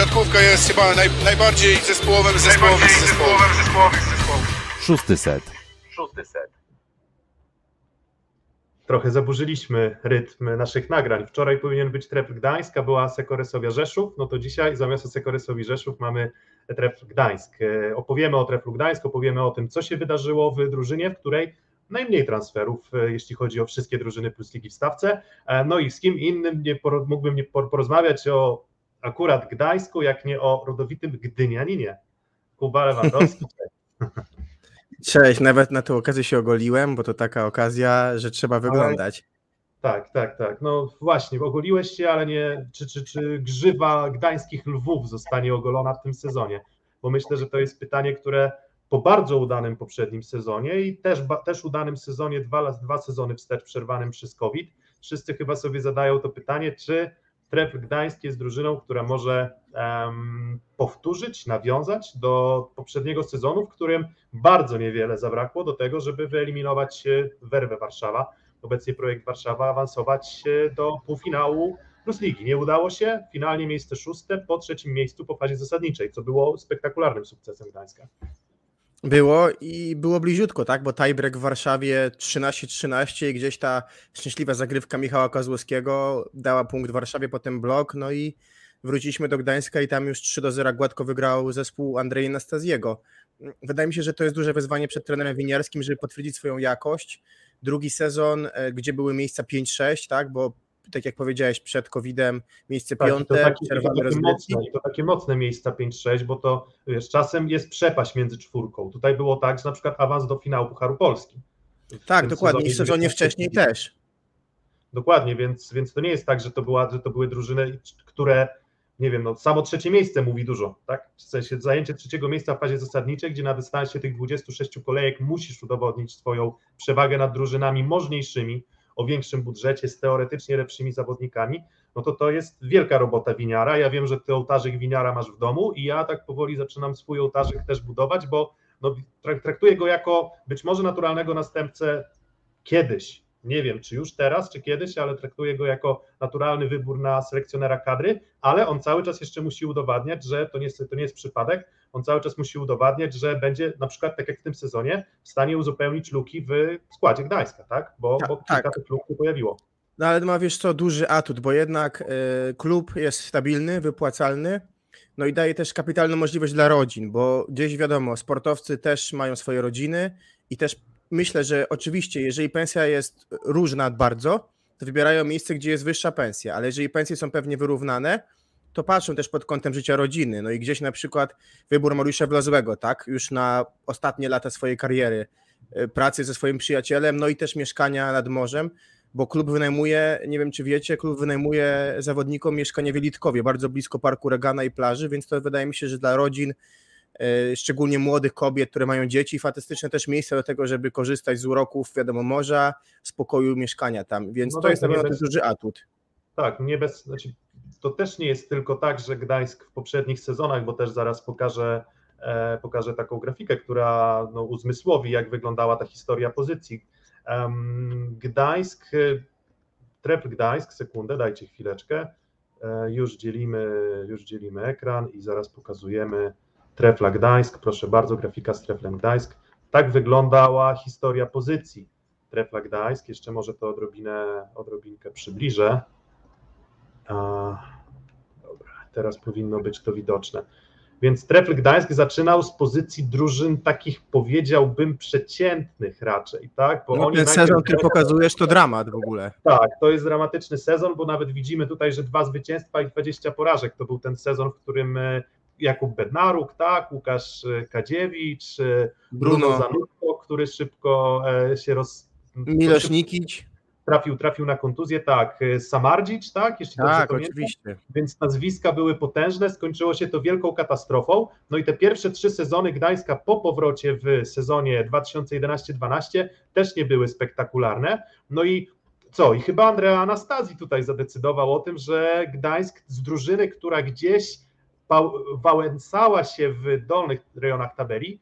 siatkówka jest chyba naj, najbardziej zespołowym zespołowym zespołowym. Szósty set. Szósty set. Trochę zaburzyliśmy rytm naszych nagrań. Wczoraj powinien być Tref Gdańsk, a była Sekoresowia Rzeszów, no to dzisiaj zamiast Sekoresowi Rzeszów mamy Tref Gdańsk. E, Opowiemy o Treflu Gdańsk, opowiemy o tym, co się wydarzyło w drużynie, w której najmniej transferów, e, jeśli chodzi o wszystkie drużyny plus ligi w stawce. E, No i z kim innym nie por- mógłbym nie por- porozmawiać o akurat Gdańsku, jak nie o rodowitym Gdynianinie. Kuba Lewandowski. Cześć, nawet na tę okazję się ogoliłem, bo to taka okazja, że trzeba wyglądać. Tak, tak, tak. No właśnie, ogoliłeś się, ale nie. Czy, czy, czy grzywa gdańskich lwów zostanie ogolona w tym sezonie? Bo myślę, że to jest pytanie, które po bardzo udanym poprzednim sezonie i też, ba- też udanym sezonie, dwa, dwa sezony wstecz przerwanym przez COVID, wszyscy chyba sobie zadają to pytanie, czy Tref Gdańsk jest drużyną, która może em, powtórzyć, nawiązać do poprzedniego sezonu, w którym bardzo niewiele zabrakło do tego, żeby wyeliminować e, Werwę Warszawa obecnie projekt Warszawa awansować e, do półfinału plus ligi. Nie udało się, finalnie miejsce szóste po trzecim miejscu po fazie zasadniczej, co było spektakularnym sukcesem Gdańska. Było i było bliziutko, tak? Bo tiebreak w Warszawie 13-13 i gdzieś ta szczęśliwa zagrywka Michała Kozłowskiego dała punkt Warszawie, potem blok, no i wróciliśmy do Gdańska i tam już 3 do 0 gładko wygrał zespół Andrzeja Nastaziego. Wydaje mi się, że to jest duże wyzwanie przed trenerem winiarskim, żeby potwierdzić swoją jakość. Drugi sezon, e, gdzie były miejsca 5-6, tak? Bo tak jak powiedziałeś, przed COVID-em miejsce Tak, to piąte, takie, to takie mocne, to takie mocne miejsca 5-6, bo to wiesz, czasem jest przepaść między czwórką. Tutaj było tak, że na przykład awans do finału Pucharu Polski. Tak, dokładnie. I w sezonie 19 wcześniej też. Dokładnie, więc, więc to nie jest tak, że to, była, że to były drużyny, które, nie wiem, no samo trzecie miejsce mówi dużo, tak? W sensie zajęcie trzeciego miejsca w fazie zasadniczej, gdzie na dystansie tych 26 kolejek musisz udowodnić swoją przewagę nad drużynami możniejszymi, o większym budżecie, z teoretycznie lepszymi zawodnikami, no to to jest wielka robota winiara. Ja wiem, że ty ołtarzyk winiara masz w domu i ja tak powoli zaczynam swój ołtarzyk też budować, bo no, trak- traktuję go jako być może naturalnego następcę kiedyś, nie wiem, czy już teraz, czy kiedyś, ale traktuję go jako naturalny wybór na selekcjonera kadry, ale on cały czas jeszcze musi udowadniać, że to nie jest, to nie jest przypadek, on cały czas musi udowadniać, że będzie na przykład, tak jak w tym sezonie, w stanie uzupełnić luki w składzie Gdańska, tak? Bo, Tak, bo tak. kilka tych luk się pojawiło. No ale ma wiesz co, duży atut, bo jednak y, klub jest stabilny, wypłacalny, no i daje też kapitalną możliwość dla rodzin, bo gdzieś wiadomo, sportowcy też mają swoje rodziny i też myślę, że oczywiście, jeżeli pensja jest różna bardzo, to wybierają miejsce, gdzie jest wyższa pensja, ale jeżeli pensje są pewnie wyrównane, to patrzą też pod kątem życia rodziny. No i gdzieś na przykład wybór Mariusza Wlazłego, tak, już na ostatnie lata swojej kariery, y, pracy ze swoim przyjacielem, no i też mieszkania nad morzem, bo klub wynajmuje, nie wiem czy wiecie, klub wynajmuje zawodnikom mieszkanie w Jelitkowie, bardzo blisko parku Regana i plaży, więc to wydaje mi się, że dla rodzin, e, szczególnie młodych kobiet, które mają dzieci, fantastyczne też miejsce do tego, żeby korzystać z uroków, wiadomo, morza, spokoju mieszkania tam, więc No to tak, jest na pewno bez- duży atut. Tak, nie bez, znaczy, to też nie jest tylko tak, że Gdańsk w poprzednich sezonach, bo też zaraz pokażę, e, pokażę taką grafikę, która no, uzmysłowi, jak wyglądała ta historia pozycji. Gdańsk, e, Trep Gdańsk, sekundę, dajcie chwileczkę. E, Już dzielimy, już dzielimy ekran i zaraz pokazujemy Trefla Gdańsk. Proszę bardzo, grafika z Treflem Gdańsk. Tak wyglądała historia pozycji Trefla Gdańsk. Jeszcze może to odrobinę, odrobinkę przybliżę. Dobra, teraz powinno być to widoczne. Więc Trefl Gdańsk zaczynał z pozycji drużyn takich, powiedziałbym, przeciętnych raczej, tak? Bo No, ten sezon, który pokazujesz, to dramat w ogóle. tak, to jest dramatyczny sezon, bo nawet widzimy tutaj, że dwa zwycięstwa i 20 porażek. To był ten sezon, w którym e, Jakub Bednaruk, tak, Łukasz e, Kadziewicz, e, Bruno, Bruno, Zanutko, który szybko się roz... Milosz Nikić, trafił, trafił na kontuzję, tak, e, Samardzic, tak, jeśli dobrze tak, pamiętam oczywiście. więc nazwiska były potężne, skończyło się to wielką katastrofą. No i te pierwsze trzy sezony Gdańska po powrocie w sezonie 2011-12 też nie były spektakularne. No i co? I chyba Andrea Anastazji tutaj zadecydował o tym, że Gdańsk z drużyny, która gdzieś wałęsała się w dolnych rejonach tabeli,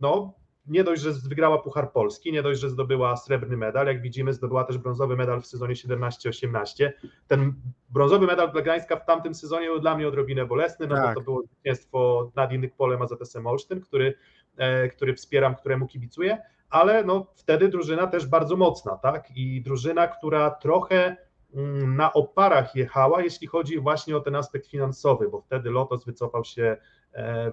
no nie dość, że wygrała Puchar Polski, nie dość, że zdobyła srebrny medal, jak widzimy, zdobyła też brązowy medal w sezonie 17-18. Ten brązowy medal dla Gdańska w tamtym sezonie był dla mnie odrobinę bolesny, no Tak. bo to było zwycięstwo nad innych polem AZS Olsztyn, który, e, który wspieram, któremu kibicuję, ale no wtedy drużyna też bardzo mocna, tak? I drużyna, która trochę mm, na oparach jechała, jeśli chodzi właśnie o ten aspekt finansowy, bo wtedy Lotos wycofał się,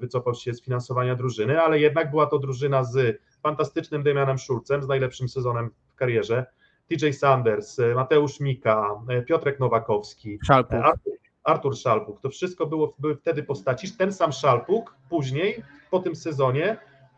wycofał się z finansowania drużyny, ale jednak była to drużyna z fantastycznym Damianem Szulcem, z najlepszym sezonem w karierze, TJ Sanders, e, Mateusz Mika, e, Piotrek Nowakowski, Szalpuk. e, Artur, Artur Szalpuk. To wszystko było, były wtedy postaci. Ten sam Szalpuk później, po tym sezonie,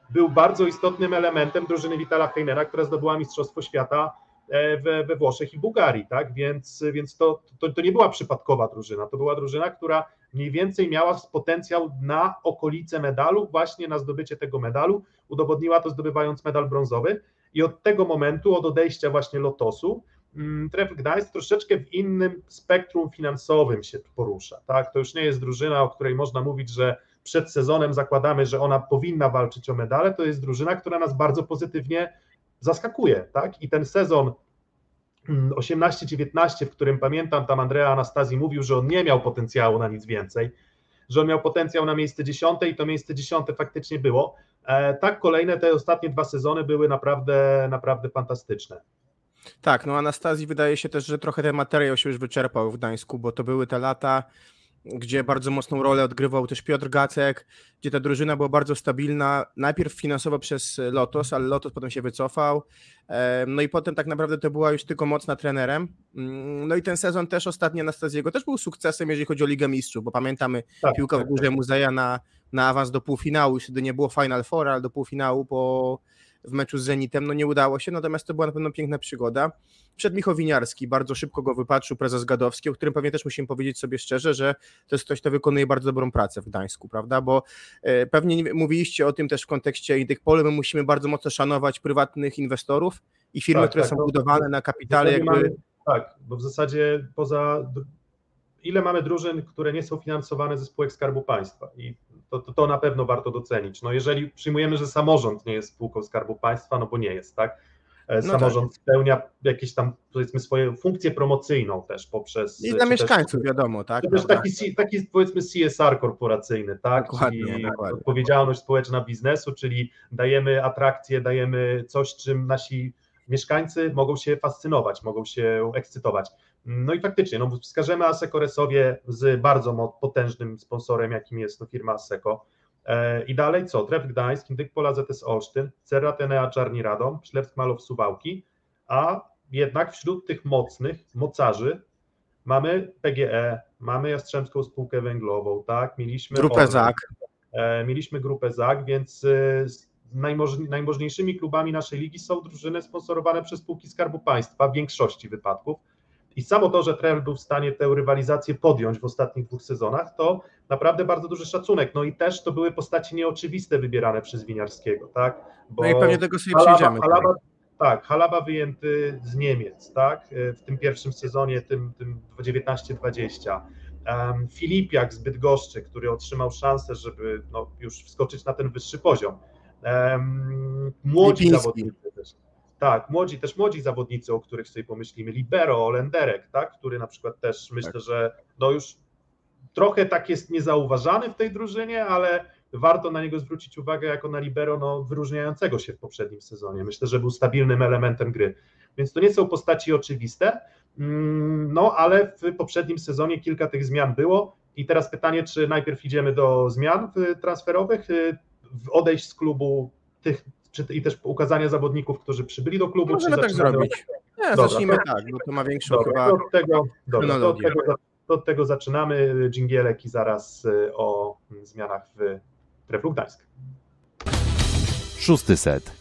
był bardzo istotnym elementem drużyny Vitala Heinera, która zdobyła Mistrzostwo Świata e, we, we Włoszech i Bułgarii, tak? Więc, więc to, to, to nie była przypadkowa drużyna, to była drużyna, która mniej więcej miała potencjał na okolice medalu, właśnie na zdobycie tego medalu, udowodniła to zdobywając medal brązowy i od tego momentu, od odejścia właśnie Lotosu, mm, Tref Gdańsk troszeczkę w innym spektrum finansowym się porusza, tak? To już nie jest drużyna, o której można mówić, że przed sezonem zakładamy, że ona powinna walczyć o medale, to jest drużyna, która nas bardzo pozytywnie zaskakuje, tak? I ten sezon 18-19, w którym pamiętam, tam Andrea Anastazji mówił, że on nie miał potencjału na nic więcej, że on miał potencjał na miejsce dziesiąte i to miejsce dziesiąte faktycznie było. E, tak, kolejne te ostatnie dwa sezony były naprawdę, naprawdę fantastyczne. Tak, no Anastazji wydaje się też, że trochę ten materiał się już wyczerpał w Gdańsku, bo to były te lata, gdzie bardzo mocną rolę odgrywał też Piotr Gacek, gdzie ta drużyna była bardzo stabilna, najpierw finansowo przez Lotos, ale Lotos potem się wycofał, no i potem tak naprawdę to była już tylko mocna trenerem, Mm, no i ten sezon też ostatni Anastazjego też był sukcesem, jeżeli chodzi o Ligę Mistrzów, bo pamiętamy Tak, piłka w tak, górze Muzeja na, na awans do półfinału, już wtedy nie było Final Four, ale do półfinału po, w meczu z Zenitem, no nie udało się, natomiast to była na pewno piękna przygoda. Przed Michał Winiarski, bardzo szybko go wypatrzył prezes Gadowski, o którym pewnie też musimy powiedzieć sobie szczerze, że to jest ktoś, kto wykonuje bardzo dobrą pracę w Gdańsku, prawda, bo e, pewnie nie- mówiliście o tym też w kontekście tych poli, my musimy bardzo mocno szanować prywatnych inwestorów i firmy, Tak, które tak, są budowane na kapitale jakby... mamy- tak, bo w zasadzie poza. Ile mamy drużyn, które nie są finansowane ze spółek Skarbu Państwa? I to, to, to na pewno warto docenić. No jeżeli przyjmujemy, że samorząd nie jest spółką Skarbu Państwa, no bo nie jest, tak? E, No Samorząd spełnia jakieś tam, powiedzmy, swoją funkcję promocyjną też poprzez. I czy dla też- mieszkańców, wiadomo, tak? To też taki, taki powiedzmy CSR korporacyjny, tak? Dokładnie, czyli dokładnie. odpowiedzialność społeczna biznesu, czyli dajemy atrakcje, dajemy coś, czym nasi mieszkańcy mogą się fascynować, mogą się ekscytować. No i faktycznie, no wskażemy Asseco Resowie z bardzo potężnym sponsorem, jakim jest to firma Asseco. E, I dalej co? Tref Gdańsk, Indyk Pola ZS Olsztyn, Cerra Tenea Czarni Radom, Ślepsk Malow Suwałki, a jednak wśród tych mocnych mocarzy mamy PGE, mamy Jastrzębską Spółkę Węglową, tak? Mieliśmy Grupę Orlen, ZAK. e, mieliśmy grupę ZAK, więc z najmożni- najmożniejszymi klubami naszej ligi są drużyny sponsorowane przez spółki Skarbu Państwa w większości wypadków. I samo to, że Trel był w stanie tę rywalizację podjąć w ostatnich dwóch sezonach, to naprawdę bardzo duży szacunek. No i też to były postaci nieoczywiste wybierane przez Winiarskiego, tak? Bo No i pewnie tego sobie Halaba, przejdziemy. Halaba, tak, Halaba wyjęty z Niemiec, tak, e, w tym pierwszym sezonie, tym, tym 19-20. Um, Filipiak z Bydgoszczy, który otrzymał szansę, żeby no, już wskoczyć na ten wyższy poziom. Um, młodzi Lipiński. zawodnicy. Tak, młodzi, też młodzi zawodnicy, o których sobie pomyślimy. Libero, Olenderek, tak, który na przykład też myślę, że no już trochę tak jest niezauważany w tej drużynie, ale warto na niego zwrócić uwagę jako na libero no, wyróżniającego się w poprzednim sezonie. Myślę, że był stabilnym elementem gry. Więc to nie są postaci oczywiste, mm, no ale w poprzednim sezonie kilka tych zmian było. I teraz pytanie, czy najpierw idziemy do zmian y, transferowych, y, odejść z klubu tych, czy, i też ukazania zawodników, którzy przybyli do klubu. Możemy czy tak zaczynamy- zrobić. Nie, Dobra, zacznijmy to- tak, bo to ma większą Dobra, chyba... to od tego, dobra, to od tego, to od tego zaczynamy. Dżingielek i zaraz y, o zmianach w Treflu Gdańsk. Szósty set.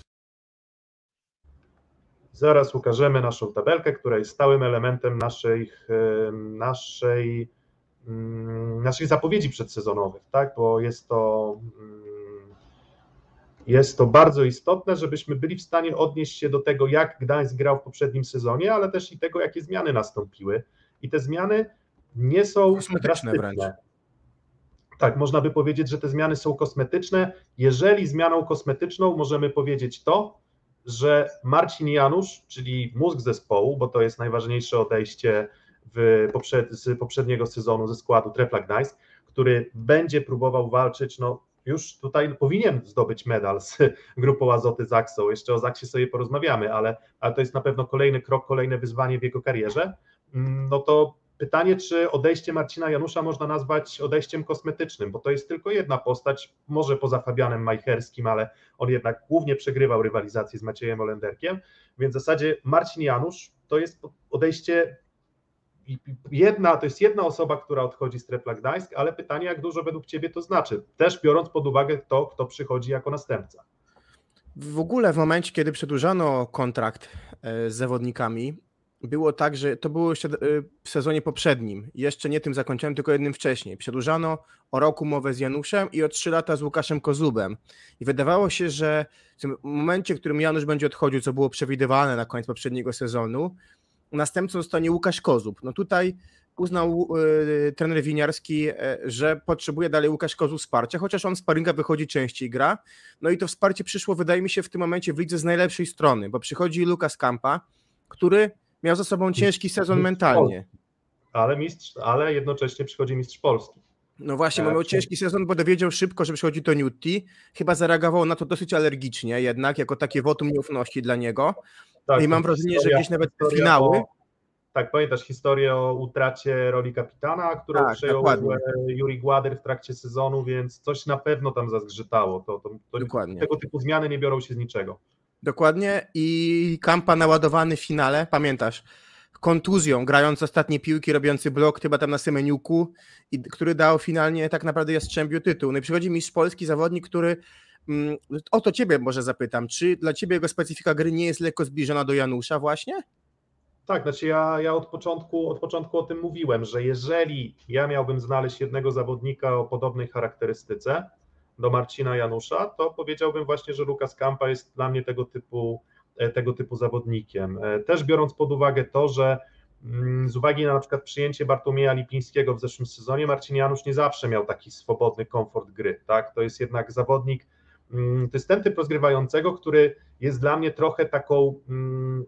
Zaraz ukażemy naszą tabelkę, która jest stałym elementem naszej, em, naszej, mm, naszych zapowiedzi przedsezonowych, tak? bo jest to, mm, jest to bardzo istotne, żebyśmy byli w stanie odnieść się do tego, jak Gdańsk grał w poprzednim sezonie, ale też i tego, jakie zmiany nastąpiły. I te zmiany nie są Kosmetyczne wręcz. Tak, można by powiedzieć, że te zmiany są kosmetyczne. Jeżeli zmianą kosmetyczną możemy powiedzieć to, że Marcin Janusz, czyli mózg zespołu, bo to jest najważniejsze odejście w poprzed, z poprzedniego sezonu ze składu Trefla Gdańsk, który będzie próbował walczyć, no już tutaj powinien zdobyć medal z grupą Azoty Zaksą. Jeszcze o Zaksie sobie porozmawiamy, ale, ale to jest na pewno kolejny krok, kolejne wyzwanie w jego karierze. Mm, no to pytanie, czy odejście Marcina Janusza można nazwać odejściem kosmetycznym, bo to jest tylko jedna postać, może poza Fabianem Majcherskim, ale on jednak głównie przegrywał rywalizację z Maciejem Olenderkiem, więc w zasadzie Marcin Janusz to jest odejście jedna, to jest jedna osoba, która odchodzi z Trepla Gdańsk, ale pytanie, jak dużo według Ciebie to znaczy, też biorąc pod uwagę to, kto przychodzi jako następca. W ogóle w momencie, kiedy przedłużano kontrakt e, z zawodnikami, było tak, że to było jeszcze e, w sezonie poprzednim, jeszcze nie tym zakończonym, tylko jednym wcześniej. Przedłużano o rok umowę z Januszem i o trzy lata z Łukaszem Kozubem. I wydawało się, że w tym momencie, w którym Janusz będzie odchodził, co było przewidywane na koniec poprzedniego sezonu, następcą zostanie Łukasz Kozub. No tutaj uznał y, trener Winiarski, y, że potrzebuje dalej Łukasz Kozub wsparcia, chociaż on z paringa wychodzi częściej gra. No i to wsparcie przyszło, wydaje mi się, w tym momencie w lidze z najlepszej strony, bo przychodzi Lukas Kampa, który miał za sobą ciężki sezon mentalnie. Ale mistrz, ale jednocześnie przychodzi mistrz Polski. No właśnie, bo miał ciężki sezon, bo dowiedział szybko, że przychodzi to Newty. Chyba zareagował na to dosyć alergicznie jednak, jako takie wotum nieufności dla niego. Tak, I mam wrażenie, historia, że gdzieś nawet finały. O, tak, pamiętasz historię o utracie roli kapitana, którą tak, przejął dokładnie. Juri Gładyr w trakcie sezonu, więc coś na pewno tam zazgrzytało. To, to, to dokładnie. Tego typu zmiany nie biorą się z niczego. Dokładnie i Kampa naładowany w finale, pamiętasz, kontuzją, grając ostatnie piłki, robiący blok chyba tam na Semeniuku, i, który dał finalnie tak naprawdę Jastrzębiu tytuł. No i przychodzi mistrz Polski, zawodnik, który Mm, o to ciebie może zapytam, czy dla ciebie jego specyfika gry nie jest lekko zbliżona do Janusza właśnie? Tak, znaczy ja, ja od, początku, od początku o tym mówiłem, że jeżeli ja miałbym znaleźć jednego zawodnika o podobnej charakterystyce do Marcina Janusza, to powiedziałbym właśnie, że Lukas Kampa jest dla mnie tego typu, tego typu zawodnikiem. E, też biorąc pod uwagę to, że mm, z uwagi na na przykład przyjęcie Bartłomieja Lipińskiego w zeszłym sezonie, Marcin Janusz nie zawsze miał taki swobodny komfort gry. Tak? To jest jednak zawodnik, Mm, to jest ten typ rozgrywającego, który jest dla mnie trochę taką mm,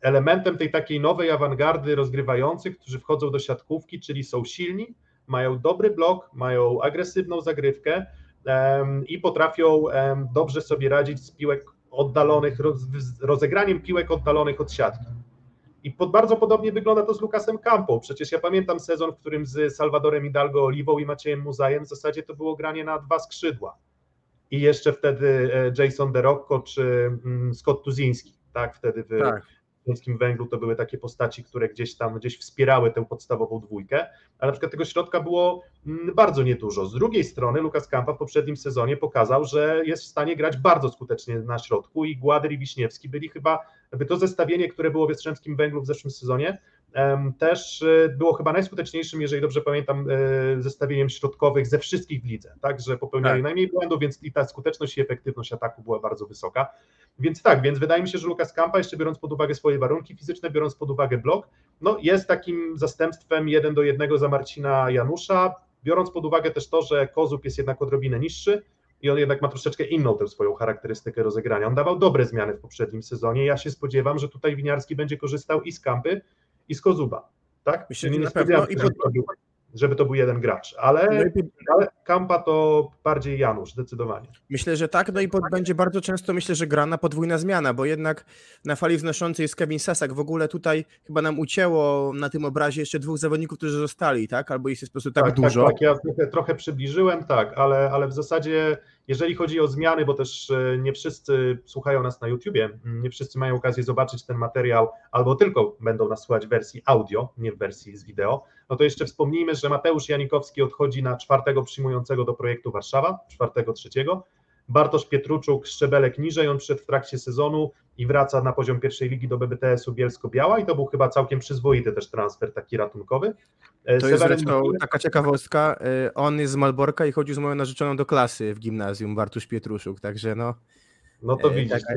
elementem tej takiej nowej awangardy rozgrywających, którzy wchodzą do siatkówki, czyli są silni, mają dobry blok, mają agresywną zagrywkę i potrafią dobrze sobie radzić z piłek oddalonych, roz, rozegraniem piłek oddalonych od siatki. I pod, bardzo podobnie wygląda to z Lukasem Campą. Przecież ja pamiętam sezon, w którym z Salvadorem Hidalgo Oliwą i Maciejem Muzajem w zasadzie to było granie na dwa skrzydła i jeszcze wtedy e, Jason DeRocco czy mm, Scott Tuziński, tak, wtedy w tak. Polskim Węglu to były takie postaci, które gdzieś tam gdzieś wspierały tę podstawową dwójkę, ale na przykład tego środka było mm, bardzo niedużo. Z drugiej strony Lukas Kampa w poprzednim sezonie pokazał, że jest w stanie grać bardzo skutecznie na środku i Gładyr i Wiśniewski byli chyba, to zestawienie, które było w Jastrzębskim Węglu w zeszłym sezonie, też e, było chyba najskuteczniejszym, jeżeli dobrze pamiętam, e, zestawieniem środkowych ze wszystkich w lidze, tak, że popełniali tak. najmniej błędów, więc i ta skuteczność i efektywność ataku była bardzo wysoka. Więc tak, więc wydaje mi się, że Lukas Kampa, jeszcze biorąc pod uwagę swoje warunki fizyczne, biorąc pod uwagę blok, no jest takim zastępstwem jeden do jednego za Marcina Janusza, biorąc pod uwagę też to, że Kozub jest jednak odrobinę niższy, i on jednak ma troszeczkę inną tę swoją charakterystykę rozegrania. On dawał dobre zmiany w poprzednim sezonie. Ja się spodziewam, że tutaj Winiarski będzie korzystał i z Kampy, i z Kozuba. Tak? Myślę, że nie pewno i pod... żeby to był jeden gracz, ale, no ale Kampa to bardziej Janusz, zdecydowanie. Myślę, że tak, no i pod, będzie bardzo często, myślę, że gra na podwójna zmiana, bo jednak na fali wznoszącej jest Kevin Sasak, w ogóle tutaj chyba nam ucięło na tym obrazie jeszcze dwóch zawodników, którzy zostali, tak? Albo jest po prostu tak, tak, tak dużo. Tak, tak, ja trochę, trochę przybliżyłem, tak, ale, ale w zasadzie jeżeli chodzi o zmiany, bo też e, nie wszyscy słuchają nas na YouTubie, nie wszyscy mają okazję zobaczyć ten materiał, albo tylko będą nas słuchać w wersji audio, nie w wersji z wideo, no to jeszcze wspomnijmy, że Mateusz Janikowski odchodzi na czwartego przyjmującego do projektu Warszawa, czwartego trzeciego, Bartosz Pietruczuk szczebelek niżej, on przyszedł w trakcie sezonu i wraca na poziom pierwszej ligi do BBTS-u Bielsko-Biała i to był chyba całkiem przyzwoity też transfer taki ratunkowy. E, to jest zresztą taka ciekawostka, e, on jest z Malborka i chodził z moją narzeczoną do klasy w gimnazjum, Bartusz Pietruszuk, także no No to E, widzisz, tak,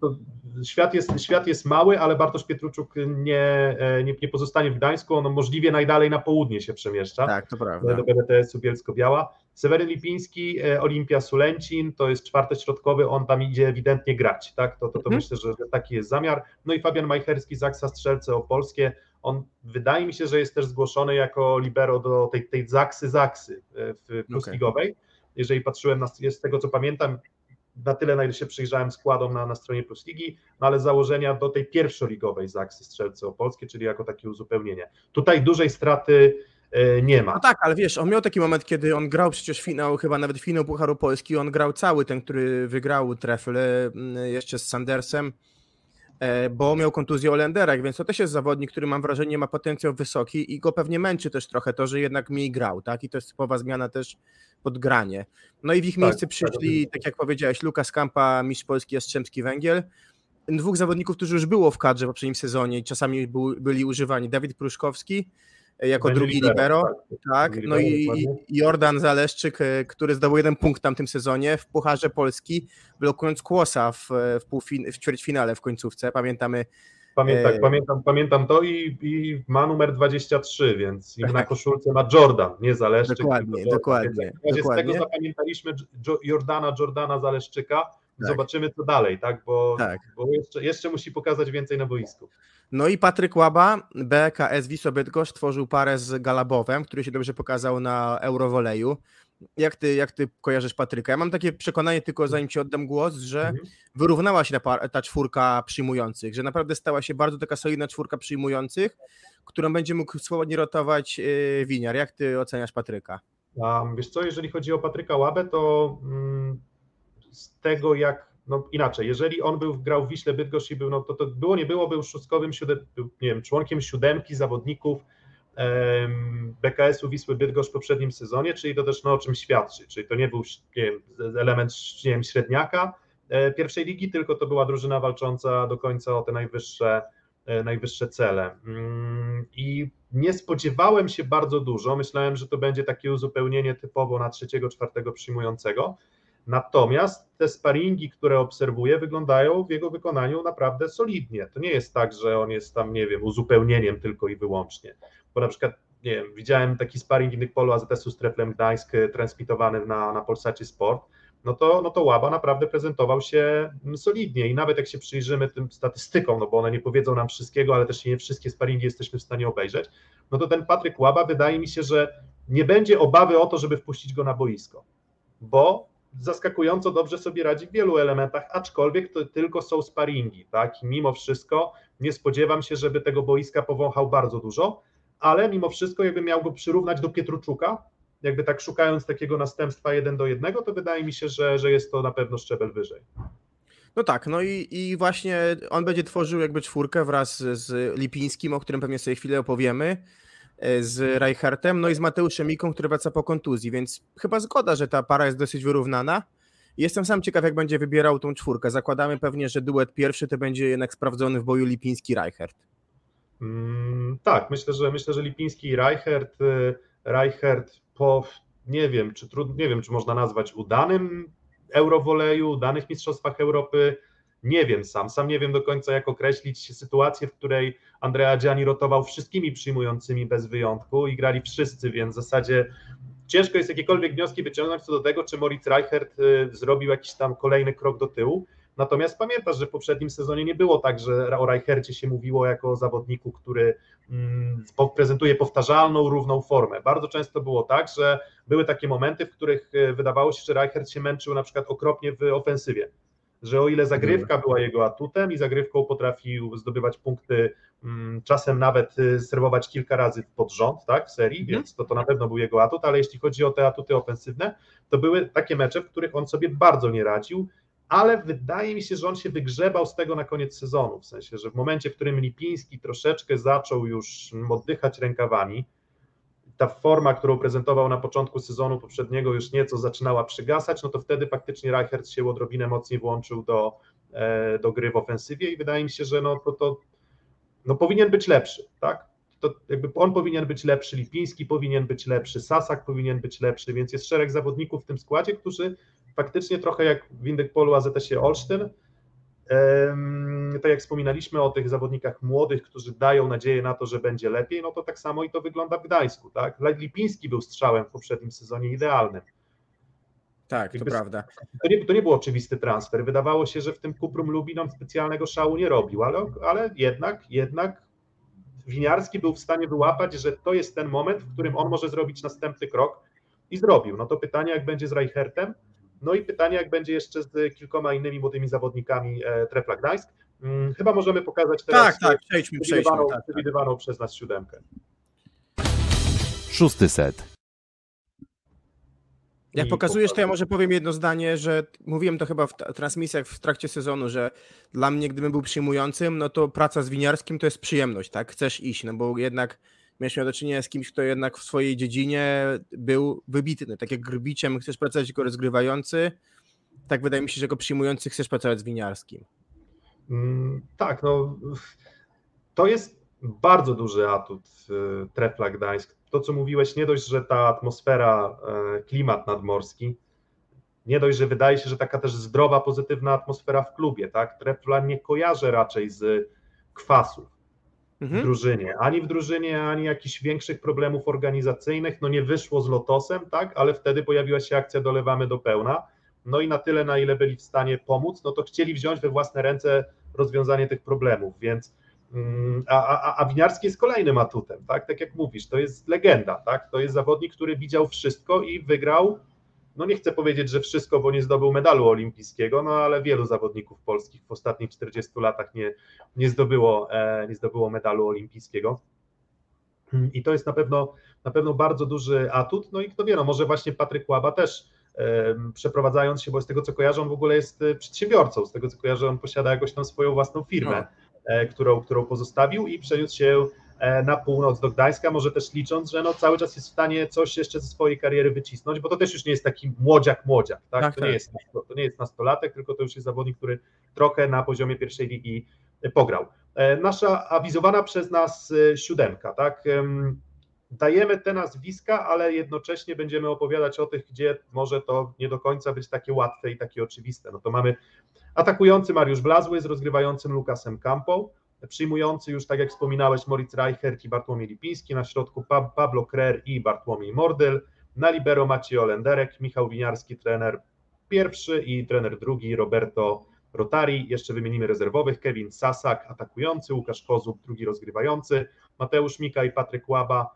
to świat, jest, świat jest mały, ale Bartosz Pietruczuk nie, e, nie, nie pozostanie w Gdańsku, on możliwie najdalej na południe się przemieszcza. Tak, to prawda. do BDTS-u Bielsko-Biała. Seweryn Lipiński, e, Olimpia Sulęcin, to jest czwarty środkowy, on tam idzie ewidentnie grać, tak? To, to, to Mhm. myślę, że taki jest zamiar. No i Fabian Majcherski, Zaksa Strzelce Opolskie, on wydaje mi się, że jest też zgłoszony jako libero do tej, tej Zaksy Zaksy w plus ligowej. Jeżeli patrzyłem na, z tego co pamiętam, na tyle, na ile się przyjrzałem składom na, na stronie Plus Ligi, no ale założenia do tej pierwszoligowej Zaksy Strzelce Opolskie, czyli jako takie uzupełnienie. Tutaj dużej straty e, nie ma. No tak, ale wiesz, on miał taki moment, kiedy on grał przecież finał, chyba nawet finał Pucharu Polski, on grał cały ten, który wygrał trefl mm, jeszcze z Sandersem, bo miał kontuzję o Lenderach, więc to też jest zawodnik, który mam wrażenie ma potencjał wysoki i go pewnie męczy też trochę to, że jednak mniej grał, tak? I to jest typowa zmiana też pod granie. No i w ich Tak, miejsce tak, przyszli, oczywiście. tak jak powiedziałeś, Lukas Kampa, mistrz Polski Jastrzębski Węgiel, dwóch zawodników, którzy już było w kadrze w poprzednim sezonie i czasami był, byli używani. Dawid Pruszkowski e, jako Będzie drugi libero, libero, tak. tak, no i, i dokładnie. Jordan Zaleszczyk, e, który zdobył jeden punkt w tamtym sezonie w Pucharze Polski, blokując Kłosa w, w, półfin- w ćwierćfinale w końcówce, pamiętamy. Pamię, tak, E, pamiętam, pamiętam to i, i ma numer 23, więc i Tak. na koszulce ma Jordan, nie Zaleszczyk. Dokładnie, Jordan. dokładnie, Więc razie Z dokładnie. tego zapamiętaliśmy Jo- Jordana, Jordana Zaleszczyka. Tak. Zobaczymy co dalej, tak? Bo, Tak. bo jeszcze, jeszcze musi pokazać więcej na boisku. No i Patryk Łaba, BKS Wisła Bydgoszcz, tworzył parę z Galabowem, który się dobrze pokazał na Eurowoleju. Jak ty, jak ty kojarzysz Patryka? Ja mam takie przekonanie, tylko zanim ci oddam głos, że Mhm. wyrównała się ta, czwórka przyjmujących, że naprawdę stała się bardzo taka solidna czwórka przyjmujących, którą będzie mógł swobodnie rotować yy, Winiar. Jak ty oceniasz Patryka? A wiesz co, jeżeli chodzi o Patryka Łabę, to mm, z tego jak, no inaczej, jeżeli on był, grał w Wiśle Bydgoszcz i był, no to, to było, nie było, był szóstkowym, siódem, nie wiem, członkiem siódemki zawodników em, BKS-u Wisły Bydgoszcz w poprzednim sezonie, czyli to też no, o czym świadczy, czyli to nie był nie wiem, element nie wiem, średniaka e, pierwszej ligi, tylko to była drużyna walcząca do końca o te najwyższe, e, najwyższe cele. Mm, I nie spodziewałem się bardzo dużo. Myślałem, że to będzie takie uzupełnienie typowo na trzeciego, czwartego przyjmującego. Natomiast te sparingi, które obserwuję, wyglądają w jego wykonaniu naprawdę solidnie. To nie jest tak, że on jest tam, nie wiem, uzupełnieniem tylko i wyłącznie. Bo na przykład, nie wiem, widziałem taki sparring innych polu AZS-u z Treflem Gdańsk e, transmitowany na, na Polsacie Sport. No to, no to Łaba naprawdę prezentował się mm, solidnie i nawet jak się przyjrzymy tym statystykom, no bo one nie powiedzą nam wszystkiego, ale też nie wszystkie sparingi jesteśmy w stanie obejrzeć, no to ten Patryk Łaba wydaje mi się, że nie będzie obawy o to, żeby wpuścić go na boisko, bo zaskakująco dobrze sobie radzi w wielu elementach, aczkolwiek to tylko są sparingi, tak? Mimo wszystko nie spodziewam się, żeby tego boiska powąchał bardzo dużo, ale mimo wszystko, jakbym miał go przyrównać do Pietruczuka, jakby tak szukając takiego następstwa jeden do jednego, to wydaje mi się, że, że jest to na pewno szczebel wyżej. No tak, no i, i właśnie on będzie tworzył jakby czwórkę wraz z- Lipińskim, o którym pewnie sobie chwilę opowiemy, z Reichertem, no i z Mateuszem Miką, który wraca po kontuzji, więc chyba zgoda, że ta para jest dosyć wyrównana. Jestem sam ciekaw, jak będzie wybierał tą czwórkę. Zakładamy pewnie, że duet pierwszy to będzie jednak sprawdzony w boju Lipiński-Reichert. Mm, tak, myślę, że myślę, że Lipiński i Reichert, y, Reichert po nie wiem, czy trudno, nie wiem, czy można nazwać udanym Eurowoleju, udanych Mistrzostwach Europy. Nie wiem sam, sam nie wiem do końca, jak określić sytuację, w której Andrea Gianni rotował wszystkimi przyjmującymi bez wyjątku i grali wszyscy, więc w zasadzie ciężko jest jakiekolwiek wnioski wyciągnąć co do tego, czy Moritz Reichert y, zrobił jakiś tam kolejny krok do tyłu. Natomiast pamiętasz, że w poprzednim sezonie nie było tak, że o Reichercie się mówiło jako o zawodniku, który mm, prezentuje powtarzalną, równą formę. Bardzo często było tak, że były takie momenty, w których e, wydawało się, że Reichert się męczył na przykład okropnie w ofensywie. Że o ile zagrywka była jego atutem i zagrywką potrafił zdobywać punkty, mm, czasem nawet y, serwować kilka razy pod rząd, tak, w serii, Mhm. więc to, to na pewno był jego atut, ale jeśli chodzi o te atuty ofensywne, to były takie mecze, w których on sobie bardzo nie radził, ale wydaje mi się, że on się wygrzebał z tego na koniec sezonu, w sensie, że w momencie, w którym Lipiński troszeczkę zaczął już oddychać rękawami, ta forma, którą prezentował na początku sezonu poprzedniego już nieco zaczynała przygasać, no to wtedy faktycznie Reichert się odrobinę mocniej włączył do, e, do gry w ofensywie i wydaje mi się, że no to, to no powinien być lepszy, tak? To jakby on powinien być lepszy, Lipiński powinien być lepszy, Sasak powinien być lepszy, więc jest szereg zawodników w tym składzie, którzy faktycznie trochę jak w Indykpolu AZS-ie Olsztyn, tak jak wspominaliśmy o tych zawodnikach młodych, którzy dają nadzieję na to, że będzie lepiej, no to tak samo i to wygląda w Gdańsku. Tak? Lipiński był strzałem w poprzednim sezonie idealnym. Tak, to prawda. To nie, to nie był oczywisty transfer. Wydawało się, że w tym Kuprum Lubin on specjalnego szału nie robił, ale, ale jednak, jednak Winiarski był w stanie wyłapać, że to jest ten moment, w którym on może zrobić następny krok i zrobił. No to pytanie, jak będzie z Reichertem, no i pytanie, jak będzie jeszcze z kilkoma innymi młodymi zawodnikami e, Trefla Gdańsk. Hmm, chyba możemy pokazać teraz tak, tak, przejdźmy, przejdźmy, tak, przewidywaną tak. przez nas siódemkę. Szósty set. Jak pokazujesz, to ja może powiem jedno zdanie, że mówiłem to chyba w transmisjach w trakcie sezonu, że dla mnie, gdybym był przyjmującym, no to praca z winiarskim to jest przyjemność, tak? Chcesz iść, no bo jednak mieliśmy do czynienia z kimś, kto jednak w swojej dziedzinie był wybitny. Tak jak Grbiciem chcesz pracować jako rozgrywający, tak wydaje mi się, że jako przyjmujący chcesz pracować z winiarskim. Mm, tak, no to jest bardzo duży atut Trefla Gdańsk. To, co mówiłeś, nie dość, że ta atmosfera, e, klimat nadmorski, nie dość, że wydaje się, że taka też zdrowa, pozytywna atmosfera w klubie, tak? Trefla nie kojarzę raczej z kwasów. W drużynie, ani w drużynie, ani jakichś większych problemów organizacyjnych, no nie wyszło z Lotosem, tak? Ale wtedy pojawiła się akcja dolewamy do pełna, no i na tyle, na ile byli w stanie pomóc, no to chcieli wziąć we własne ręce rozwiązanie tych problemów, więc mm, a, a, a Winiarski jest kolejnym atutem, tak? Tak jak mówisz, to jest legenda, tak? To jest zawodnik, który widział wszystko i wygrał, no nie chcę powiedzieć, że wszystko, bo nie zdobył medalu olimpijskiego, no ale wielu zawodników polskich w ostatnich 40 latach nie, nie, zdobyło, e, nie zdobyło medalu olimpijskiego. I to jest na pewno, na pewno bardzo duży atut. No i kto wie, no może właśnie Patryk Łaba też przeprowadzając się, bo z tego co kojarzę, on w ogóle jest e, przedsiębiorcą, z tego co kojarzę, on posiada jakąś tam swoją własną firmę, no. E, którą, którą pozostawił i przeniósł się e, na północ do Gdańska, może też licząc, że no cały czas jest w stanie coś jeszcze ze swojej kariery wycisnąć, bo to też już nie jest taki młodziak młodziak, tak? tak to, tak. Nie jest, to nie jest nastolatek, tylko to już jest zawodnik, który trochę na poziomie pierwszej ligi pograł. Nasza awizowana przez nas siódemka, tak? dajemy te nazwiska, ale jednocześnie będziemy opowiadać o tych, gdzie może to nie do końca być takie łatwe i takie oczywiste. No to mamy atakujący Mariusz Blazły z rozgrywającym Lukasem Campą, przyjmujący już, tak jak wspominałeś, Moritz Reichert i Bartłomiej Lipiński, na środku Pablo Krer i Bartłomiej Mordyl, na libero Maciej Olenderek, Michał Winiarski, trener pierwszy i trener drugi Roberto Rotari, jeszcze wymienimy rezerwowych, Kevin Sasak, atakujący, Łukasz Kozub, drugi rozgrywający, Mateusz Mika i Patryk Łaba,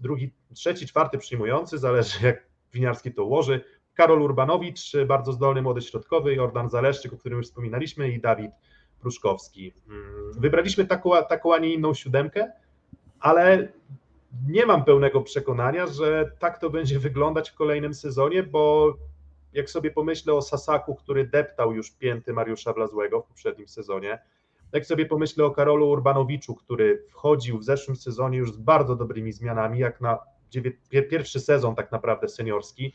drugi, trzeci, czwarty przyjmujący, zależy jak Winiarski to ułoży. Karol Urbanowicz, bardzo zdolny młody środkowy, Jordan Zaleszczyk, o którym już wspominaliśmy i Dawid Pruszkowski. Mm, wybraliśmy taką, taką, a nie inną siódemkę, ale nie mam pełnego przekonania, że tak to będzie wyglądać w kolejnym sezonie, bo jak sobie pomyślę o Sasaku, który deptał już pięty Mariusza Blazłego w poprzednim sezonie, jak sobie pomyślę o Karolu Urbanowiczu, który wchodził w zeszłym sezonie już z bardzo dobrymi zmianami, jak na pierwszy sezon tak naprawdę seniorski,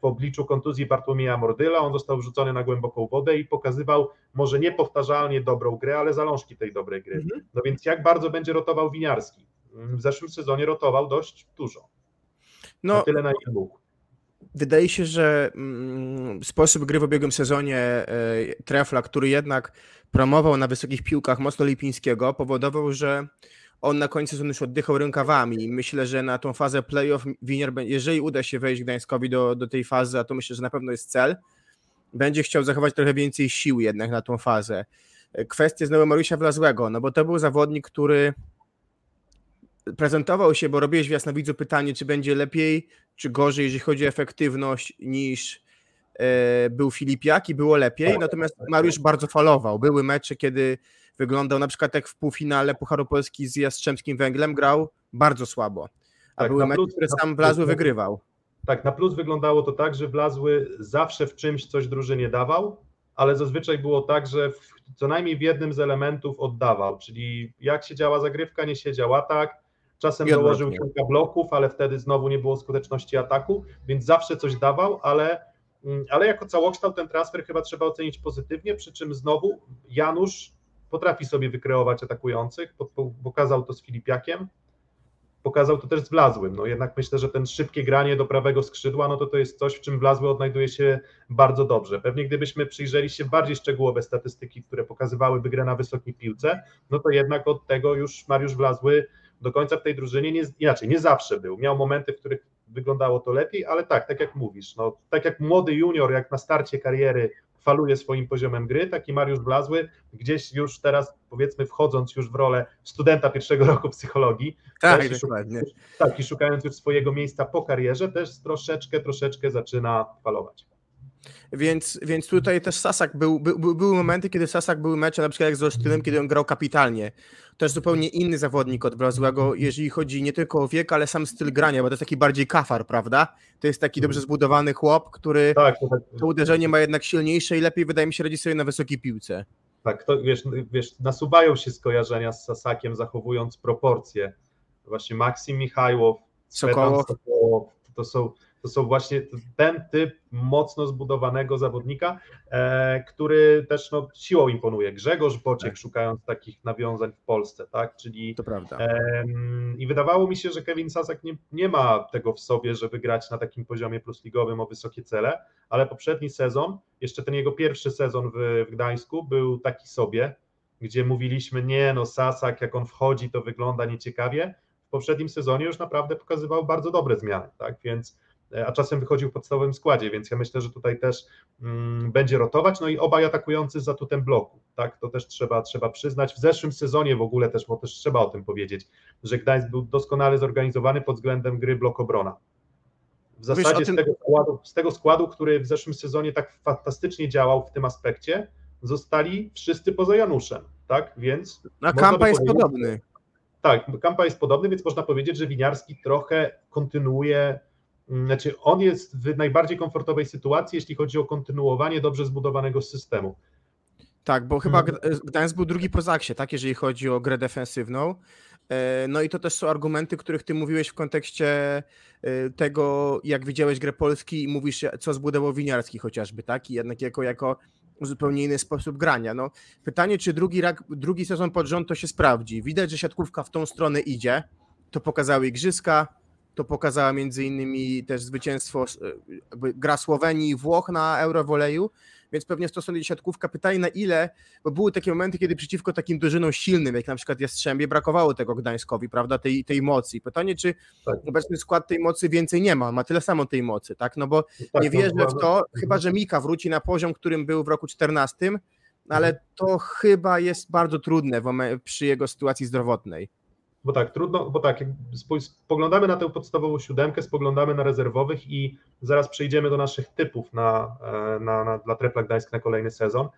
w obliczu kontuzji Bartłomieja Mordyla, on został wrzucony na głęboką wodę i pokazywał może niepowtarzalnie dobrą grę, ale zalążki tej dobrej gry. Mhm. No więc jak bardzo będzie rotował Winiarski? W zeszłym sezonie rotował dość dużo. No, na tyle na ile mógł. Wydaje się, że mm, sposób gry w ubiegłym sezonie e, Trefla, który jednak promował na wysokich piłkach mocno Lipińskiego, powodował, że on na końcu sezonu już oddychał rękawami myślę, że na tą fazę playoff Winier, jeżeli uda się wejść Gdańskowi do, do tej fazy, a to myślę, że na pewno jest cel, będzie chciał zachować trochę więcej sił jednak na tą fazę. Kwestia znowu Mariusza Wlazłego, no bo to był zawodnik, który prezentował się, bo robiłeś w Jasnowidzu pytanie, czy będzie lepiej, czy gorzej, jeżeli chodzi o efektywność niż e, był Filipiak i było lepiej, tak, natomiast tak, Mariusz tak. bardzo falował. Były mecze, kiedy wyglądał na przykład jak w półfinale Pucharu Polski z Jastrzębskim Węglem, grał bardzo słabo, a tak, były mecze, plus, które sam Blazły wygrywał. Tak, na plus wyglądało to tak, że Blazły zawsze w czymś coś drużynie dawał, ale zazwyczaj było tak, że w, co najmniej w jednym z elementów oddawał, czyli jak się działa zagrywka, nie się działa tak, Czasem dołożył kilka bloków, ale wtedy znowu nie było skuteczności ataku, więc zawsze coś dawał, ale, mm, ale jako całokształt ten transfer chyba trzeba ocenić pozytywnie, przy czym znowu Janusz potrafi sobie wykreować atakujących, pokazał to z Filipiakiem, pokazał to też z Wlazłym. No jednak myślę, że ten szybkie granie do prawego skrzydła, no to to jest coś, w czym Wlazły odnajduje się bardzo dobrze. Pewnie gdybyśmy przyjrzeli się bardziej szczegółowe statystyki, które pokazywałyby grę na wysokiej piłce, no to jednak od tego już Mariusz Wlazły do końca w tej drużynie nie, inaczej, nie zawsze był. Miał momenty, w których wyglądało to lepiej, ale tak, tak jak mówisz, no, tak jak młody junior, jak na starcie kariery faluje swoim poziomem gry, taki Mariusz Blazły gdzieś już teraz, powiedzmy, wchodząc już w rolę studenta pierwszego roku psychologii, Tak, też dokładnie. tak, i szukając już swojego miejsca po karierze, też troszeczkę, troszeczkę zaczyna falować. Więc, więc tutaj też Sasak był, był, były momenty, kiedy Sasak były mecze, na przykład jak z Olsztynem, kiedy on grał kapitalnie. To jest zupełnie inny zawodnik od Brazłego, jeżeli chodzi nie tylko o wiek, ale sam styl grania, bo to jest taki bardziej kafar, prawda? To jest taki dobrze zbudowany chłop, który Tak, to, tak, to uderzenie ma jednak silniejsze i lepiej, wydaje mi się, radzi sobie na wysokiej piłce. tak to, wiesz, wiesz, nasuwają się skojarzenia z Sasakiem, zachowując proporcje. Właśnie Maksim Michajłow, Sokołow. Sokołow, to są to są właśnie ten typ mocno zbudowanego zawodnika, e, który też no, siłą imponuje. Grzegorz Bociek Tak. szukając takich nawiązań w Polsce, tak? Czyli To prawda. em, i wydawało mi się, że Kevin Sasak nie, nie ma tego w sobie, żeby grać na takim poziomie plusligowym o wysokie cele, ale poprzedni sezon, jeszcze ten jego pierwszy sezon w, w Gdańsku był taki sobie, gdzie mówiliśmy, nie no Sasak, jak on wchodzi, to wygląda nieciekawie. W poprzednim sezonie już naprawdę pokazywał bardzo dobre zmiany, tak? Więc a czasem wychodził w podstawowym składzie, więc ja myślę, że tutaj też mm, będzie rotować, no i obaj atakujący z zatutem bloku, tak, to też trzeba, trzeba przyznać. W zeszłym sezonie w ogóle też, bo też trzeba o tym powiedzieć, że Gdańsk był doskonale zorganizowany pod względem gry blok obrona. W zasadzie tym- z, tego składu, z tego składu, który w zeszłym sezonie tak fantastycznie działał w tym aspekcie, zostali wszyscy poza Januszem, tak, więc... A Kampa jest powiedzieć- podobny. tak, Kampa jest podobny, więc można powiedzieć, że Winiarski trochę kontynuuje, znaczy on jest w najbardziej komfortowej sytuacji, jeśli chodzi o kontynuowanie dobrze zbudowanego systemu. Tak, bo chyba Mhm. Gd- Gdańsk był drugi po Zaksie, tak, jeżeli chodzi o grę defensywną. E, No i to też są argumenty, których ty mówiłeś w kontekście e, tego, jak widziałeś grę Polski i mówisz, co zbudował Winiarski chociażby, tak? I jednak jako, jako zupełnie inny sposób grania. No, pytanie, czy drugi, rak, drugi sezon pod rząd to się sprawdzi. Widać, że siatkówka w tą stronę idzie. To pokazały Igrzyska, to pokazała między innymi też zwycięstwo e, gra Słowenii i Włoch na Eurowoleju, więc pewnie w stosunku do siatkówka pytanie na ile, bo były takie momenty, kiedy przeciwko takim drużynom silnym, jak na przykład Jastrzębie, brakowało tego Gdańskowi, prawda, tej, tej mocy. Pytanie, czy Tak. obecny skład tej mocy więcej nie ma, ma tyle samo tej mocy, tak, no bo Tak, nie no, wierzę w to, chyba że Mika wróci na poziom, którym był w roku 14, ale to chyba jest bardzo trudne przy jego sytuacji zdrowotnej. Bo tak, trudno, bo tak, spoglądamy na tę podstawową siódemkę, spoglądamy na rezerwowych i zaraz przejdziemy do naszych typów na, e, na, na, dla Trepla Gdańsk na kolejny sezon,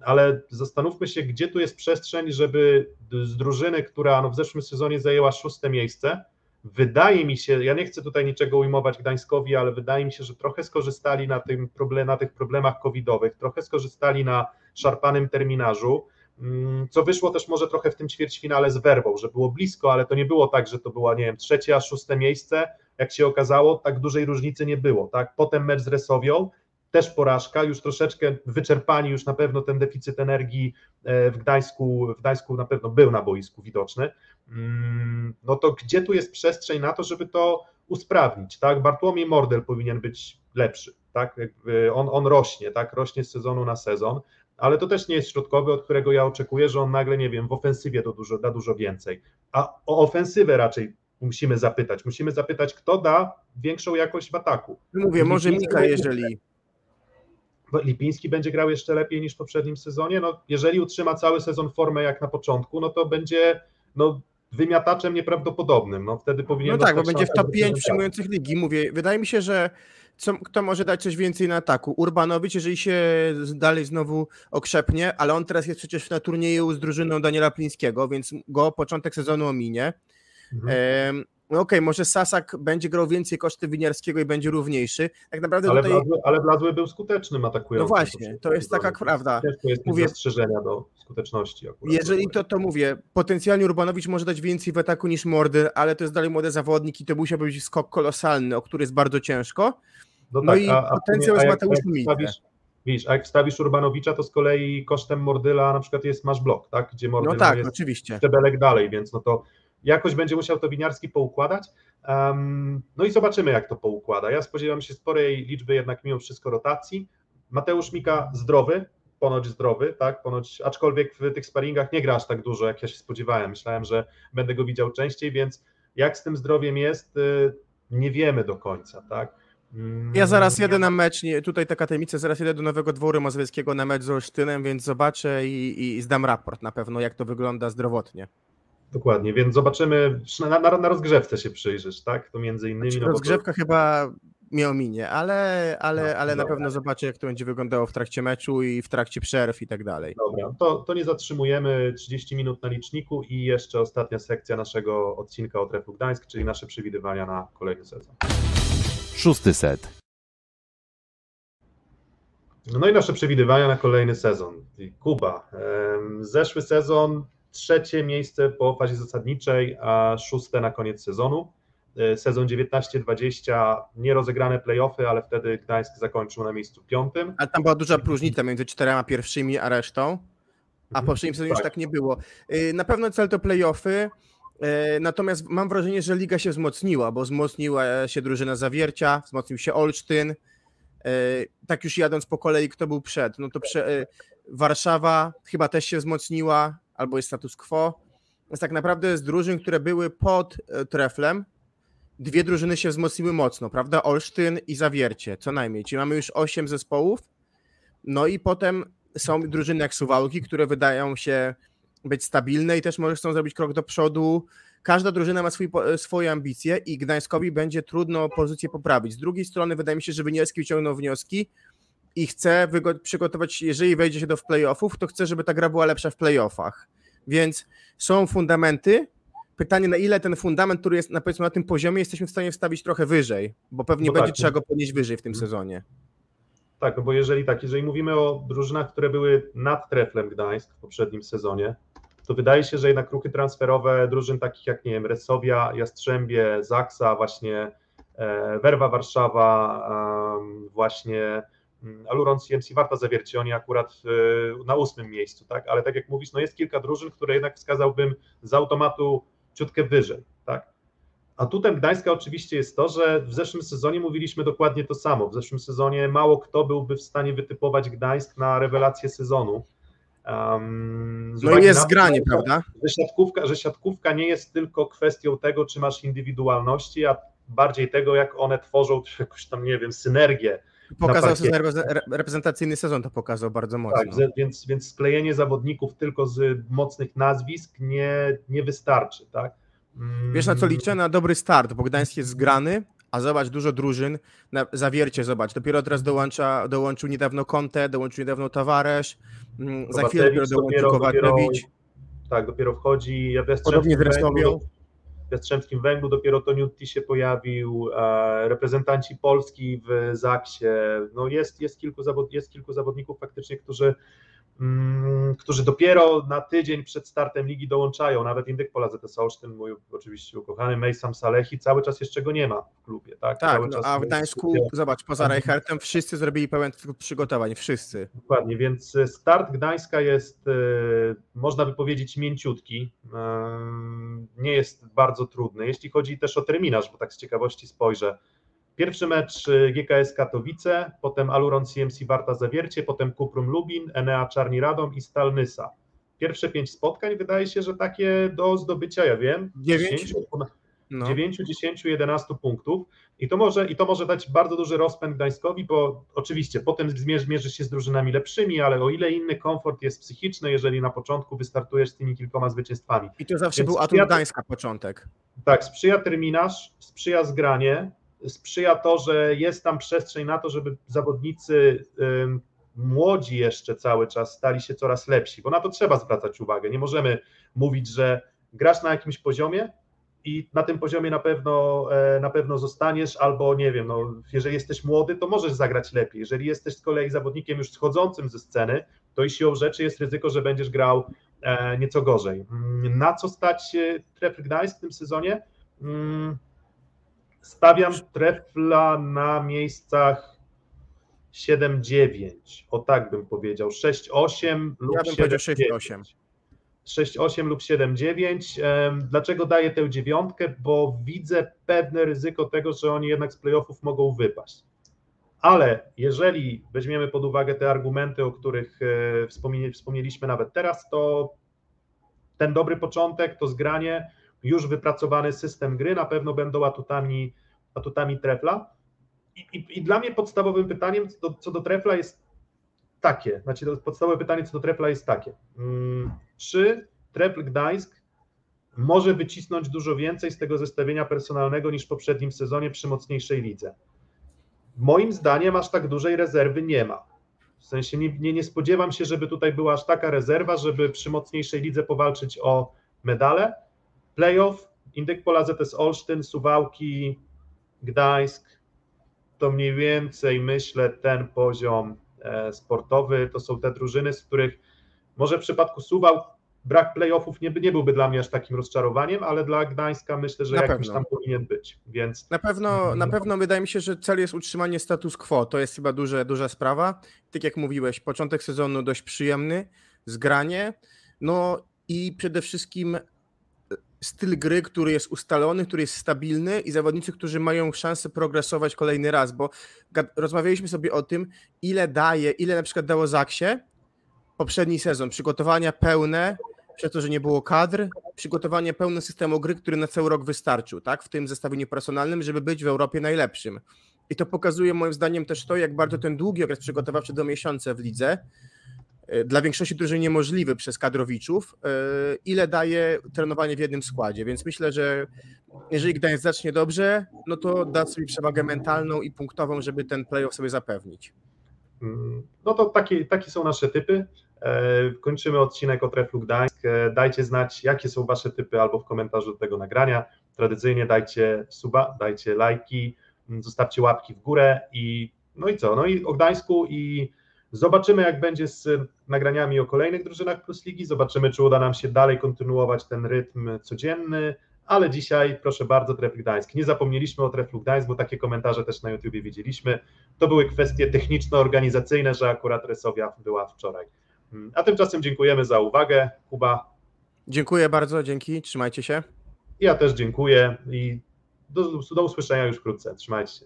ale zastanówmy się, gdzie tu jest przestrzeń, żeby z drużyny, która no, w zeszłym sezonie zajęła szóste miejsce, wydaje mi się, ja nie chcę tutaj niczego ujmować Gdańskowi, ale wydaje mi się, że trochę skorzystali na, tym problem, na tych problemach covidowych, trochę skorzystali na szarpanym terminarzu, co wyszło też może trochę w tym ćwierćfinale z Werbą, że było blisko, ale to nie było tak, że to była, nie wiem, trzecie a szóste miejsce, jak się okazało, tak dużej różnicy nie było, tak, potem mecz z Resowią, też porażka, już troszeczkę wyczerpani, już na pewno ten deficyt energii e, w Gdańsku, w Gdańsku na pewno był na boisku widoczny, Mm, no to gdzie tu jest przestrzeń na to, żeby to usprawnić, tak, Bartłomiej Mordel powinien być lepszy, tak, on, on rośnie, tak, rośnie z sezonu na sezon, ale to też nie jest środkowy, od którego ja oczekuję, że on nagle, nie wiem, w ofensywie to dużo, da dużo więcej. A o ofensywę raczej musimy zapytać. Musimy zapytać, kto da większą jakość w ataku. Mówię, może Lipiński Mika, będzie- jeżeli... Lipiński będzie grał jeszcze lepiej niż w poprzednim sezonie. No, jeżeli utrzyma cały sezon formę jak na początku, no to będzie no, wymiataczem nieprawdopodobnym. No, wtedy powinien No tak, bo będzie w top do 5 reprezentacji. przyjmujących ligi. Mówię, wydaje mi się, że co, kto może dać coś więcej na ataku? Urbanowicz, jeżeli się dalej znowu okrzepnie, ale on teraz jest przecież na turnieju z drużyną Daniela Plińskiego, więc go początek sezonu ominie. Mhm. No okej, może Sasak będzie grał więcej koszty Winiarskiego i będzie równiejszy. Tak naprawdę Ale, tutaj... Blazły, ale Blazły był skutecznym atakującym. No właśnie, to jest taka prawda. Ciężko jest Mówię- zastrzeżenia do skuteczności. Akurat. Jeżeli to, to mówię, potencjalnie Urbanowicz może dać więcej w ataku niż Mordy, ale to jest dalej młody zawodnik i to musiałby być skok kolosalny, o który jest bardzo ciężko. No i potencjał jest jak- Mateusz Mite. Widzisz, a jak wstawisz Urbanowicza, to z kolei kosztem Mordyla na przykład jest masz blok, tak? Gdzie Mordyl No tak, jest oczywiście. szczebelek dalej, więc no to jakoś będzie musiał to Winiarski poukładać. Um, no i zobaczymy, jak to poukłada. Ja spodziewam się sporej liczby jednak mimo wszystko rotacji. Mateusz Mika zdrowy, ponoć zdrowy, tak, ponoć, aczkolwiek w tych sparingach nie gra aż tak dużo, jak ja się spodziewałem. Myślałem, że będę go widział częściej, więc jak z tym zdrowiem jest, y, nie wiemy do końca, tak. Mm, Ja zaraz jedę na mecz, nie, tutaj taka tajemnica, zaraz jedę do Nowego Dworu Mazowieckiego na mecz z Olsztynem, więc zobaczę i, i zdam raport na pewno, jak to wygląda zdrowotnie. Dokładnie, więc zobaczymy, na, na, na rozgrzewce się przyjrzysz, tak, to między innymi. Znaczy, no bo to- rozgrzewka chyba mnie ominie, ale, ale, No, ale na pewno zobaczę, jak to będzie wyglądało w trakcie meczu i w trakcie przerw i tak dalej. Dobra, to, to nie zatrzymujemy 30 minut na liczniku i jeszcze ostatnia sekcja naszego odcinka o Trefu Gdańsk, czyli nasze przewidywania na kolejny sezon. Szósty set. No i nasze przewidywania na kolejny sezon. Kuba, zeszły sezon trzecie miejsce po fazie zasadniczej, a szóste na koniec sezonu. E, Sezon 19-20, nierozegrane playoffy, ale wtedy Gdańsk zakończył na miejscu piątym. Ale tam była duża różnica między czterema pierwszymi a resztą, a Mhm. po poprzednim sezonie już Tak. tak nie było. Y, Na pewno cel to playoffy, natomiast mam wrażenie, że liga się wzmocniła, bo wzmocniła się drużyna Zawiercia, wzmocnił się Olsztyn. Y, Tak już jadąc po kolei, kto był przed, no to prze, Warszawa chyba też się wzmocniła, albo jest status quo. Więc tak naprawdę z drużyn, które były pod treflem, dwie drużyny się wzmocniły mocno, prawda? Olsztyn i Zawiercie, co najmniej. Czyli mamy już osiem zespołów. No i potem są drużyny jak Suwałki, które wydają się być stabilne i też może chcą zrobić krok do przodu. Każda drużyna ma swój, swoje ambicje i Gdańskowi będzie trudno pozycję poprawić. Z drugiej strony wydaje mi się, że Wynielski wyciągnął wnioski i chce przygotować, jeżeli wejdzie się do playoffów, to chce, żeby ta gra była lepsza w playoffach. Więc są fundamenty. Pytanie, na ile ten fundament, który jest na, powiedzmy, na tym poziomie, jesteśmy w stanie wstawić trochę wyżej, bo pewnie No będzie tak. trzeba go podnieść wyżej w tym Mhm. sezonie. Tak, no bo jeżeli tak, jeżeli mówimy o drużynach, które były nad treflem Gdańsk w poprzednim sezonie, to wydaje się, że jednak ruchy transferowe drużyn takich jak, nie wiem, Resowia, Jastrzębie, Zaksa, właśnie e, Werwa Warszawa, właśnie mm, Aluron CMC Warta Zawiercie, oni akurat e, na ósmym miejscu, tak, ale tak jak mówisz, no jest kilka drużyn, które jednak wskazałbym z automatu ciutkę wyżej, tak. Atutem Gdańska oczywiście jest to, że w zeszłym sezonie mówiliśmy dokładnie to samo. W zeszłym sezonie mało kto byłby w stanie wytypować Gdańsk na rewelację sezonu. Um, No i jest to, zgranie, prawda? Że siatkówka, że siatkówka nie jest tylko kwestią tego, czy masz indywidualności, a bardziej tego, jak one tworzą jakąś tam, nie wiem, synergię. Pokazał sezon repreze- re- reprezentacyjny sezon, to pokazał bardzo mocno. Tak, więc, więc sklejenie zawodników tylko z mocnych nazwisk nie, nie wystarczy. Tak? Mm, Wiesz na co liczę? Na dobry start, bo Gdańsk jest zgrany, a zobacz, dużo drużyn, na zawiercie zobacz, dopiero teraz dołącza, dołączył niedawno Conte, dołączył niedawno Tavares, mm, za chwilę dopiero dołączył Kowaczewicz. Tak, dopiero wchodzi. Ja Podobnie z Resnowią. Węglu, w Jastrzębskim Węglu dopiero to Newty się pojawił, e, reprezentanci Polski w Zaksie. No jest, jest, kilku zawod, jest kilku zawodników faktycznie, którzy, którzy dopiero na tydzień przed startem ligi dołączają. Nawet Indyk Pola ZS Olsztyn, mój oczywiście ukochany Mejsam Salehi, cały czas jeszcze go nie ma w klubie. Tak, Tak, no, a w jest Gdańsku, klubie. zobacz, poza Reichertem wszyscy zrobili pełen przygotowań, wszyscy. Dokładnie, więc e, start Gdańska jest, e, można by powiedzieć, mięciutki. E, Nie jest bardzo trudny. Jeśli chodzi też o terminarz, bo tak z ciekawości spojrzę. Pierwszy mecz e, GKS Katowice, potem Aluron CMC Warta Zawiercie, potem Kuprum Lubin, Enea Czarni Radom i Stal Nysa. Pierwsze pięć spotkań wydaje się, że takie do zdobycia, ja wiem, Dziewięć? 10, No. 9, 10, 11 punktów i to, może, i to może dać bardzo duży rozpęd Gdańskowi, bo oczywiście potem zmierzy, mierzy się z drużynami lepszymi, ale o ile inny komfort jest psychiczny, jeżeli na początku wystartujesz z tymi kilkoma zwycięstwami. I to zawsze Więc był atut Gdańska początek. Tak, sprzyja terminarz, sprzyja zgranie, sprzyja to, że jest tam przestrzeń na to, żeby zawodnicy młodzi jeszcze cały czas stali się coraz lepsi, bo na to trzeba zwracać uwagę. Nie możemy mówić, że grasz na jakimś poziomie i na tym poziomie na pewno, e, na pewno zostaniesz, albo nie wiem, no, jeżeli jesteś młody, to możesz zagrać lepiej. Jeżeli jesteś z kolei zawodnikiem już schodzącym ze sceny, to i siłą rzeczy jest ryzyko, że będziesz grał e, nieco gorzej. Mm, Na co stać Trefl Gdańsk w tym sezonie? Stawiam Trefla na miejscach 7-9, o tak bym powiedział, 6-8 lub Ja bym powiedział 7-9. 6-8. 6-8 lub 7-9. Em, Dlaczego daję tę dziewiątkę? Bo widzę pewne ryzyko tego, że oni jednak z playoffów mogą wypaść. Ale jeżeli weźmiemy pod uwagę te argumenty, o których e, wspomnie- wspomnieliśmy nawet teraz, to ten dobry początek, to zgranie, już wypracowany system gry na pewno będą atutami, atutami trefla. I, i, I dla mnie podstawowym pytaniem co do, co do trefla jest takie, znaczy podstawowe pytanie co do trefla jest takie. Mm, Czy trefl Gdańsk może wycisnąć dużo więcej z tego zestawienia personalnego niż w poprzednim sezonie przy mocniejszej lidze? Moim zdaniem aż tak dużej rezerwy nie ma. W sensie nie, nie, nie spodziewam się, żeby tutaj była aż taka rezerwa, żeby przy mocniejszej lidze powalczyć o medale. Playoff, Indyk Pola ZS Olsztyn, Suwałki, Gdańsk, to mniej więcej myślę ten poziom e, sportowy. To są te drużyny, z których może w przypadku Suwał brak playoffów nie, nie byłby dla mnie aż takim rozczarowaniem, ale dla Gdańska myślę, że Na jakimś pewno. tam powinien być. Więc Na pewno, na pewno wydaje mi się, że cel jest utrzymanie status quo. To jest chyba duże, duża sprawa. Tak jak mówiłeś, początek sezonu dość przyjemny, zgranie. No i przede wszystkim styl gry, który jest ustalony, który jest stabilny i zawodnicy, którzy mają szansę progresować kolejny raz, bo rozmawialiśmy sobie o tym, ile daje, ile na przykład dało Zaksie poprzedni sezon, przygotowania pełne, przez to, że nie było kadr, przygotowanie pełne systemu gry, który na cały rok wystarczył, tak, w tym zestawieniu personalnym, żeby być w Europie najlepszym. I to pokazuje moim zdaniem też to, jak bardzo ten długi okres przygotowawczy do miesiąca w lidze, dla większości drużyn niemożliwy przez kadrowiczów, y, ile daje trenowanie w jednym składzie. Więc myślę, że jeżeli Gdańsk zacznie dobrze, no to da sobie przewagę mentalną i punktową, żeby ten playoff sobie zapewnić. Mm, No to takie, takie są nasze typy. E, Kończymy odcinek o Treflu Gdańsk. E, Dajcie znać, jakie są Wasze typy albo w komentarzu do tego nagrania. Tradycyjnie dajcie suba, dajcie lajki, mm, zostawcie łapki w górę i no i co? No i o Gdańsku i zobaczymy, jak będzie z nagraniami o kolejnych drużynach Plus Ligi. Zobaczymy, czy uda nam się dalej kontynuować ten rytm codzienny. Ale dzisiaj, proszę bardzo, Trefl Gdańsk. Nie zapomnieliśmy o Treflu Gdańsk, bo takie komentarze też na YouTubie widzieliśmy. To były kwestie techniczno-organizacyjne, że akurat Resowia była wczoraj. A tymczasem dziękujemy za uwagę. Kuba, Dziękuję bardzo, dzięki, trzymajcie się. ja też dziękuję i do, do usłyszenia już wkrótce. Trzymajcie się.